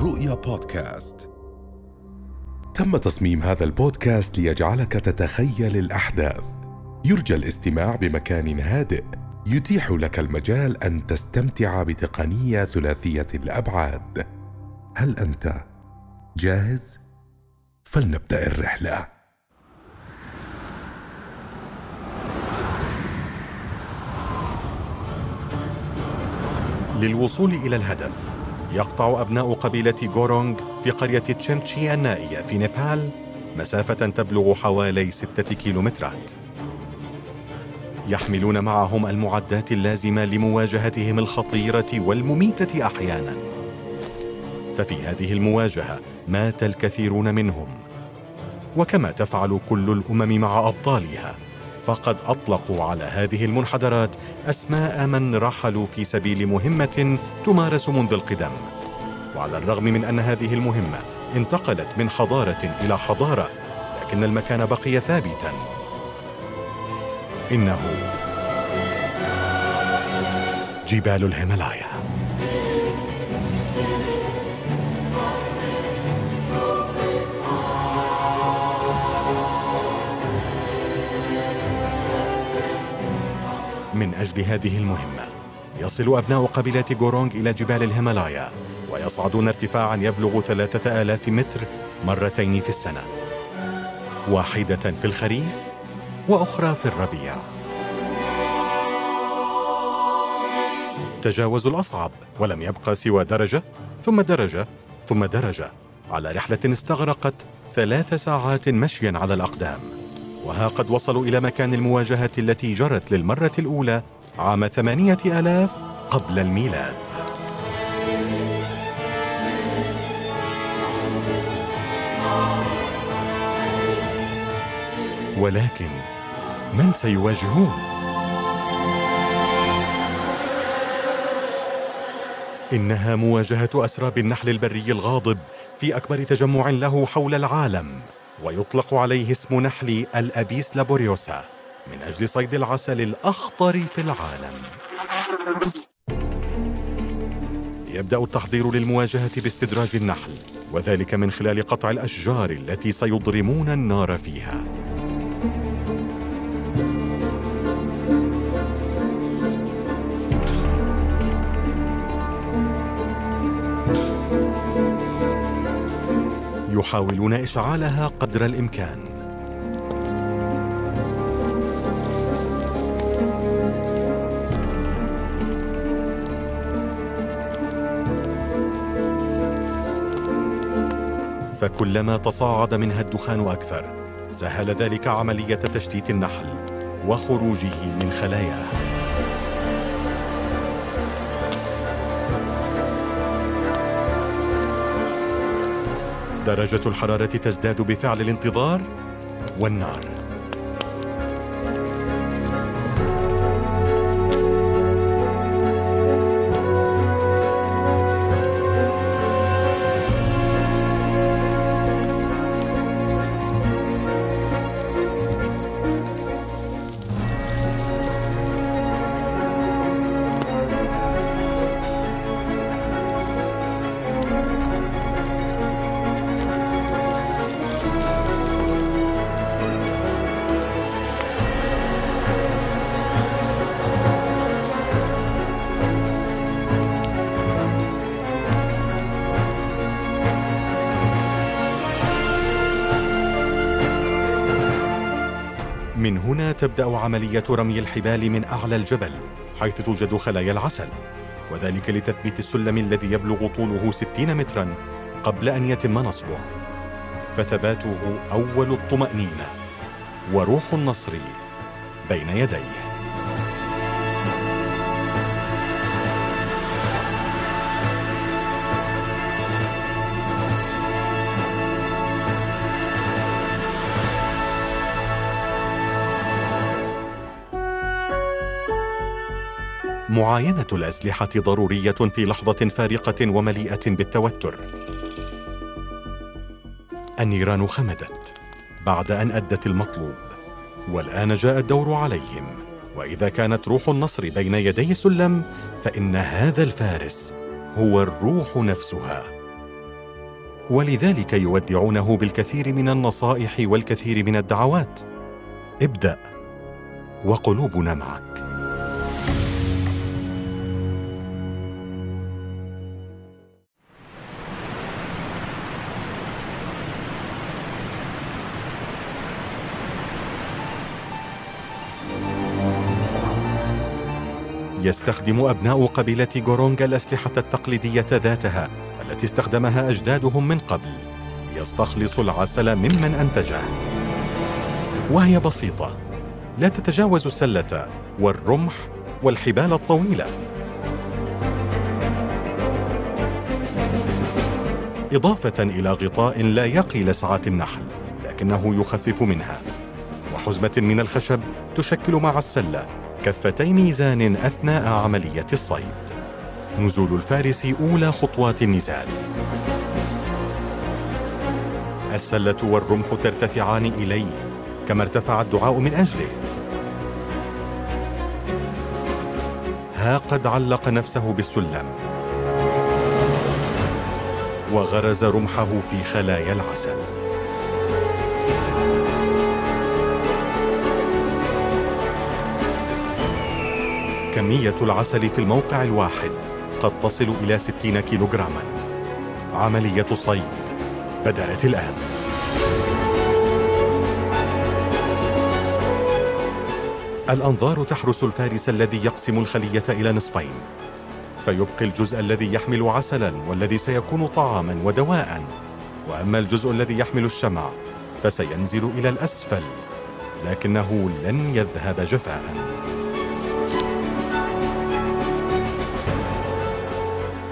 رؤيا بودكاست. تم تصميم هذا البودكاست ليجعلك تتخيل الأحداث. يرجى الاستماع بمكان هادئ. يتيح لك المجال أن تستمتع بتقنية ثلاثية الأبعاد. هل أنت جاهز؟ فلنبدأ الرحلة. للوصول إلى الهدف. يقطع أبناء قبيلة غورونغ في قرية تشيمتشي النائية في نيبال مسافة تبلغ حوالي ستة كيلومترات. يحملون معهم المعدات اللازمة لمواجهتهم الخطيرة والمميتة أحيانا. ففي هذه المواجهة مات الكثيرون منهم. وكما تفعل كل الأمم مع أبطالها. فقد أطلقوا على هذه المنحدرات أسماء من رحلوا في سبيل مهمة تمارس منذ القدم. وعلى الرغم من أن هذه المهمة انتقلت من حضارة إلى حضارة لكن المكان بقي ثابتا. إنه جبال الهيمالايا. أجل هذه المهمة. يصل أبناء قبيلة غورونغ إلى جبال الهيمالايا ويصعدون ارتفاعا يبلغ ثلاثة آلاف متر مرتين في السنة. واحدة في الخريف وأخرى في الربيع. تجاوزوا الأصعب ولم يبقى سوى درجة ثم درجة ثم درجة. على رحلة استغرقت ثلاث ساعات مشيا على الأقدام. وها قد وصلوا إلى مكان المواجهة التي جرت للمرة الأولى عام ثمانية آلاف قبل الميلاد ولكن من سيواجهون؟ إنها مواجهة أسراب النحل البري الغاضب في أكبر تجمع له حول العالم ويطلق عليه اسم نحل الأبيس لابوريوسا من أجل صيد العسل الأخطر في العالم. يبدأ التحضير للمواجهة باستدراج النحل وذلك من خلال قطع الأشجار التي سيضرمون النار فيها. يحاولون إشعالها قدر الإمكان. فكلما تصاعد منها الدخان أكثر سهل ذلك عملية تشتيت النحل وخروجه من خلاياه درجة الحرارة تزداد بفعل الانتظار والنار. هنا تبدأ عملية رمي الحبال من أعلى الجبل حيث توجد خلايا العسل. وذلك لتثبيت السلم الذي يبلغ طوله 60 مترا قبل أن يتم نصبه. فثباته أول الطمأنينة. وروح النصر بين يديه. معاينة الأسلحة ضرورية في لحظة فارقة ومليئة بالتوتر. النيران خمدت بعد أن أدت المطلوب والآن جاء الدور عليهم. وإذا كانت روح النصر بين يدي السلم فإن هذا الفارس هو الروح نفسها. ولذلك يودعونه بالكثير من النصائح والكثير من الدعوات. ابدأ وقلوبنا معك. يستخدم أبناء قبيلة غورونغا الأسلحة التقليدية ذاتها التي استخدمها أجدادهم من قبل ليستخلصوا العسل ممن أنتجه. وهي بسيطة. لا تتجاوز السلة والرمح والحبال الطويلة. إضافة إلى غطاء لا يقي لسعات النحل لكنه يخفف منها. وحزمة من الخشب تشكل مع السلة كفتي ميزان أثناء عملية الصيد. نزول الفارس أولى خطوات النزال. السلة والرمح ترتفعان إليه كما ارتفع الدعاء من أجله. ها قد علق نفسه بالسلم. وغرز رمحه في خلايا العسل. كمية العسل في الموقع الواحد قد تصل إلى 60 كيلوغراما. عملية الصيد بدأت الآن. الأنظار تحرس الفارس الذي يقسم الخلية إلى نصفين. فيبقي الجزء الذي يحمل عسلا والذي سيكون طعاما ودواء وأما الجزء الذي يحمل الشمع فسينزل إلى الأسفل لكنه لن يذهب جفاء.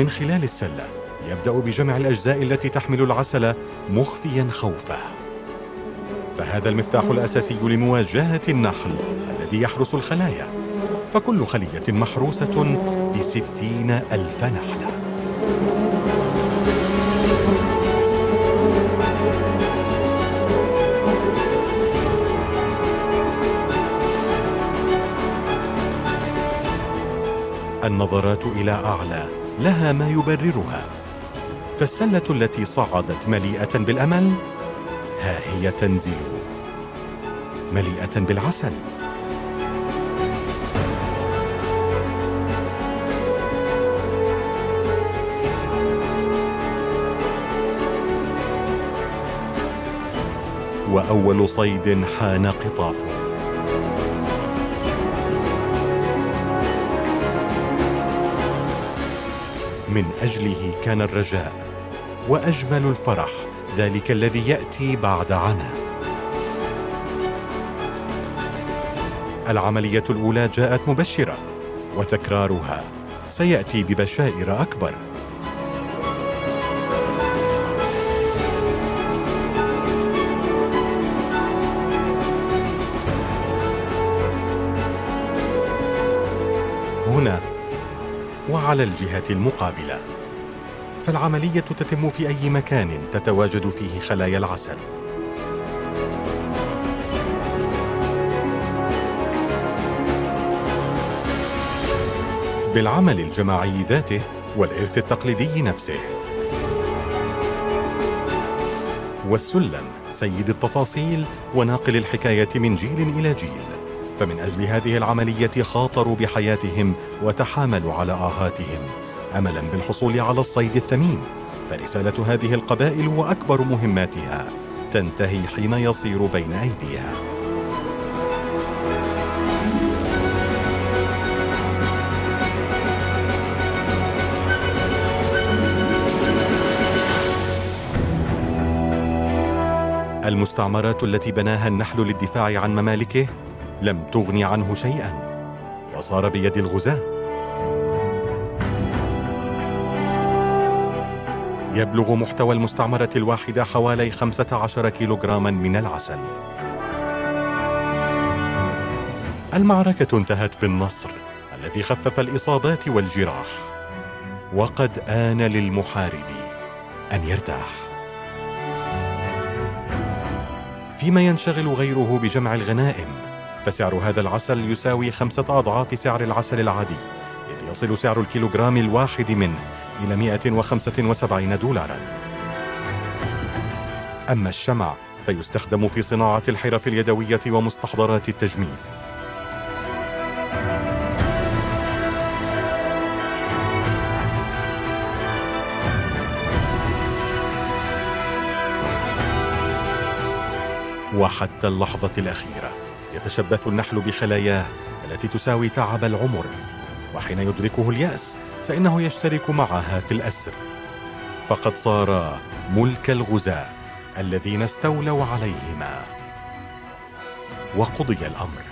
من خلال السلة يبدأ بجمع الأجزاء التي تحمل العسل مخفيا خوفه فهذا المفتاح الأساسي لمواجهة النحل الذي يحرس الخلايا. فكل خلية محروسة بستين ألف نحلة. النظرات إلى أعلى لها ما يبررها. فالسلة التي صعدت مليئة بالأمل ها هي تنزل. مليئة بالعسل. وأول صيد حان قطافه. من أجله كان الرجاء وأجمل الفرح ذلك الذي يأتي بعد عناء العملية الأولى جاءت مبشرة وتكرارها سيأتي ببشائر أكبر. وعلى الجهة المقابلة. فالعملية تتم في أي مكان تتواجد فيه خلايا العسل. بالعمل الجماعي ذاته والإرث التقليدي نفسه. والسلم سيد التفاصيل وناقل الحكاية من جيل إلى جيل. فمن أجل هذه العملية خاطروا بحياتهم وتحاملوا على آهاتهم. املا بالحصول على الصيد الثمين فرسالة هذه القبائل وأكبر مهماتها تنتهي حين يصير بين أيديها. المستعمرات التي بناها النحل للدفاع عن ممالكه لم تغن عنه شيئا وصار بيد الغزاة يبلغ محتوى المستعمرة الواحدة حوالي 15 كيلوغراما من العسل. المعركة انتهت بالنصر الذي خفف الإصابات والجراح. وقد آن للمحارب أن يرتاح. فيما ينشغل غيره بجمع الغنائم فسعر هذا العسل يساوي خمسة أضعاف سعر العسل العادي إذ يصل سعر الكيلوغرام الواحد منه إلى 175 دولارا. أما الشمع فيستخدم في صناعة الحرف اليدوية ومستحضرات التجميل. وحتى اللحظة الأخيرة. يتشبث النحل بخلاياه التي تساوي تعب العمر وحين يدركه اليأس فإنه يشترك معها في الأسر. فقد صار ملك الغزاة الذين استولوا عليهما وقضي الأمر.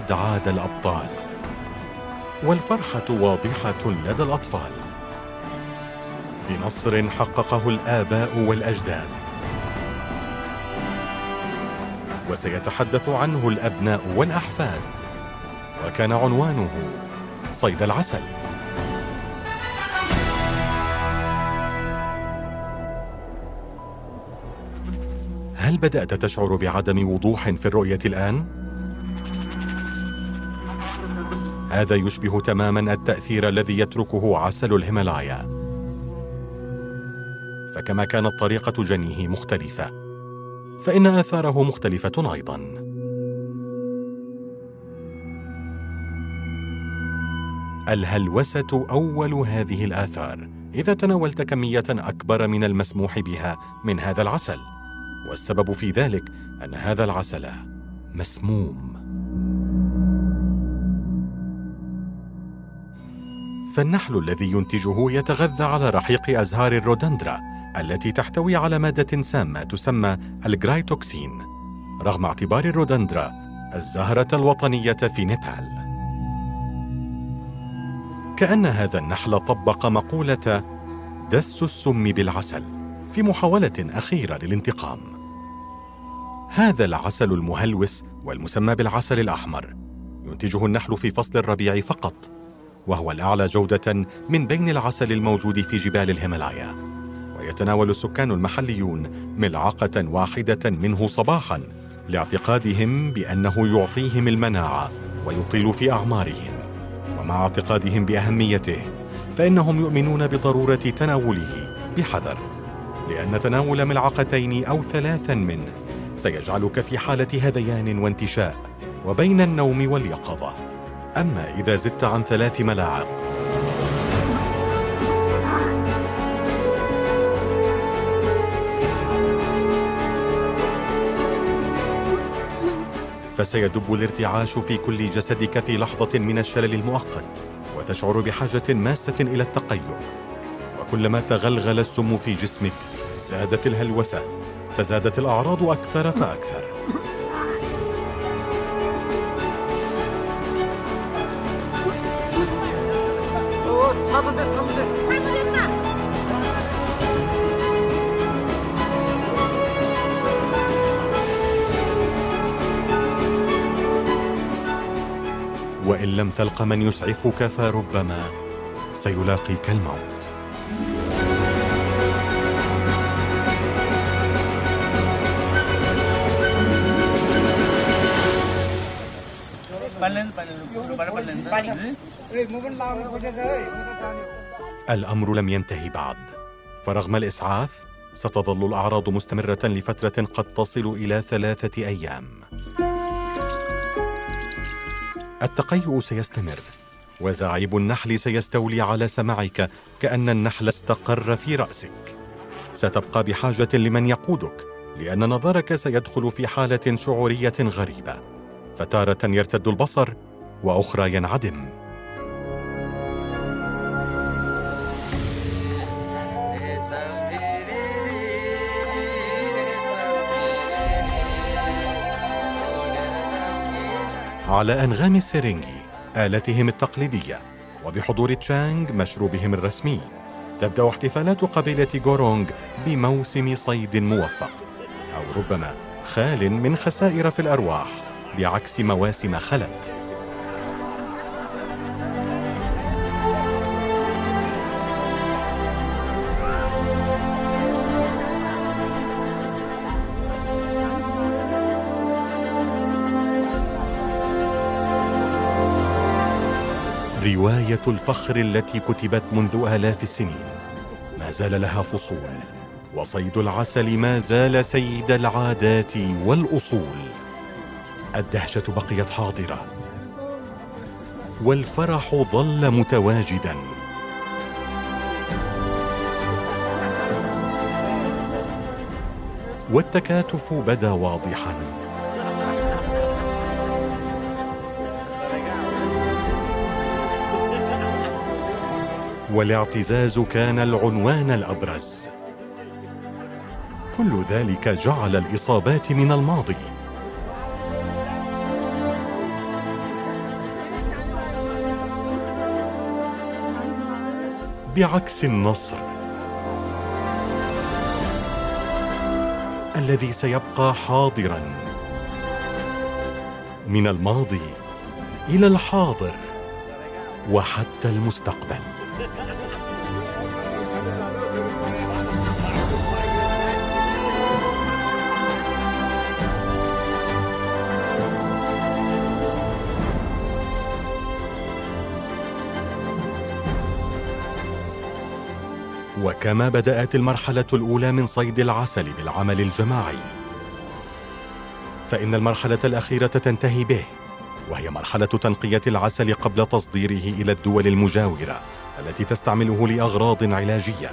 قد عاد الأبطال. والفرحة واضحة لدى الأطفال. بنصر حققه الآباء والأجداد. وسيتحدث عنه الأبناء والأحفاد. وكان عنوانه صيد العسل. هل بدأت تشعر بعدم وضوح في الرؤية الآن؟ هذا يشبه تماما التأثير الذي يتركه عسل الهيمالايا. فكما كانت طريقة جنيه مختلفة فإن آثاره مختلفة أيضا. الهلوسة أول هذه الآثار إذا تناولت كمية أكبر من المسموح بها من هذا العسل. والسبب في ذلك أن هذا العسل مسموم. فالنحل الذي ينتجه يتغذى على رحيق أزهار الرودودندرا التي تحتوي على مادة سامة تسمى الجرايتوكسين رغم اعتبار الرودودندرا الزهرة الوطنية في نيبال. كأن هذا النحل طبق مقولة دس السم بالعسل في محاولة أخيرة للانتقام. هذا العسل المهلوس والمسمى بالعسل الأحمر ينتجه النحل في فصل الربيع فقط. وهو الأعلى جودة من بين العسل الموجود في جبال الهيمالايا. ويتناول السكان المحليون ملعقة واحدة منه صباحا لاعتقادهم بأنه يعطيهم المناعة ويطيل في أعمارهم. ومع اعتقادهم بأهميته فإنهم يؤمنون بضرورة تناوله بحذر لأن تناول ملعقتين أو ثلاثا منه سيجعلك في حالة هذيان وانتشاء وبين النوم واليقظة. أما إذا زدت عن ثلاث ملاعق فسيدب الارتعاش في كل جسدك في لحظة من الشلل المؤقت وتشعر بحاجة ماسة إلى التقيؤ. وكلما تغلغل السم في جسمك زادت الهلوسة فزادت الأعراض أكثر فأكثر. وان لم تلق من يسعفك فربما سيلاقيك الموت. الأمر لم ينتهي بعد. فرغم الإسعاف ستظل الأعراض مستمرة لفترة قد تصل إلى ثلاثة أيام. التقيؤ سيستمر وزعيق النحل سيستولي على سمعك كأن النحل استقر في رأسك. ستبقى بحاجة لمن يقودك لأن نظرك سيدخل في حالة شعورية غريبة فتارة يرتد البصر وأخرى ينعدم. على أنغام السيرينجي آلتهم التقليدية وبحضور تشانغ مشروبهم الرسمي. تبدأ احتفالات قبيلة غورونغ بموسم صيد موفق. أو ربما خال من خسائر في الأرواح بعكس مواسم خلت. رواية الفخر التي كتبت منذ آلاف السنين. ما زال لها فصول وصيد العسل ما زال سيد العادات والأصول. الدهشة بقيت حاضرة والفرح ظل متواجدا. والتكاتف بدا واضحا. والاعتزاز كان العنوان الأبرز. كل ذلك جعل الإصابات من الماضي. بعكس النصر الذي سيبقى حاضرا من الماضي إلى الحاضر وحتى المستقبل. وكما بدأت المرحلة الأولى من صيد العسل بالعمل الجماعي. فإن المرحلة الأخيرة تنتهي به وهي مرحلة تنقية العسل قبل تصديره إلى الدول المجاورة. التي تستعمله لأغراض علاجية.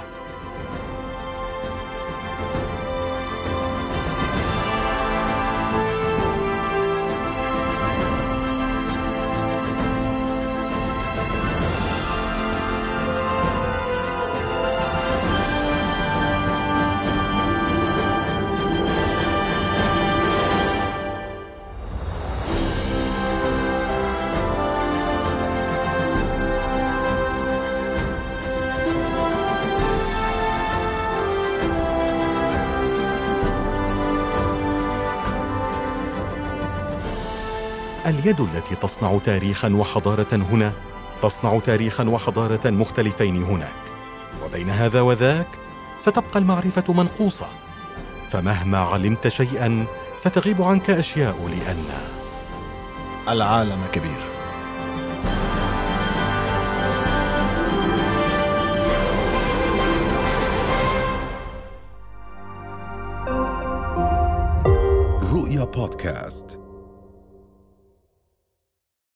اليد التي تصنع تاريخا وحضاره هنا تصنع تاريخا وحضاره مختلفين هناك. وبين هذا وذاك ستبقى المعرفة منقوصة. فمهما علمت شيئا ستغيب عنك أشياء لأن. العالم كبير. رؤيا بودكاست.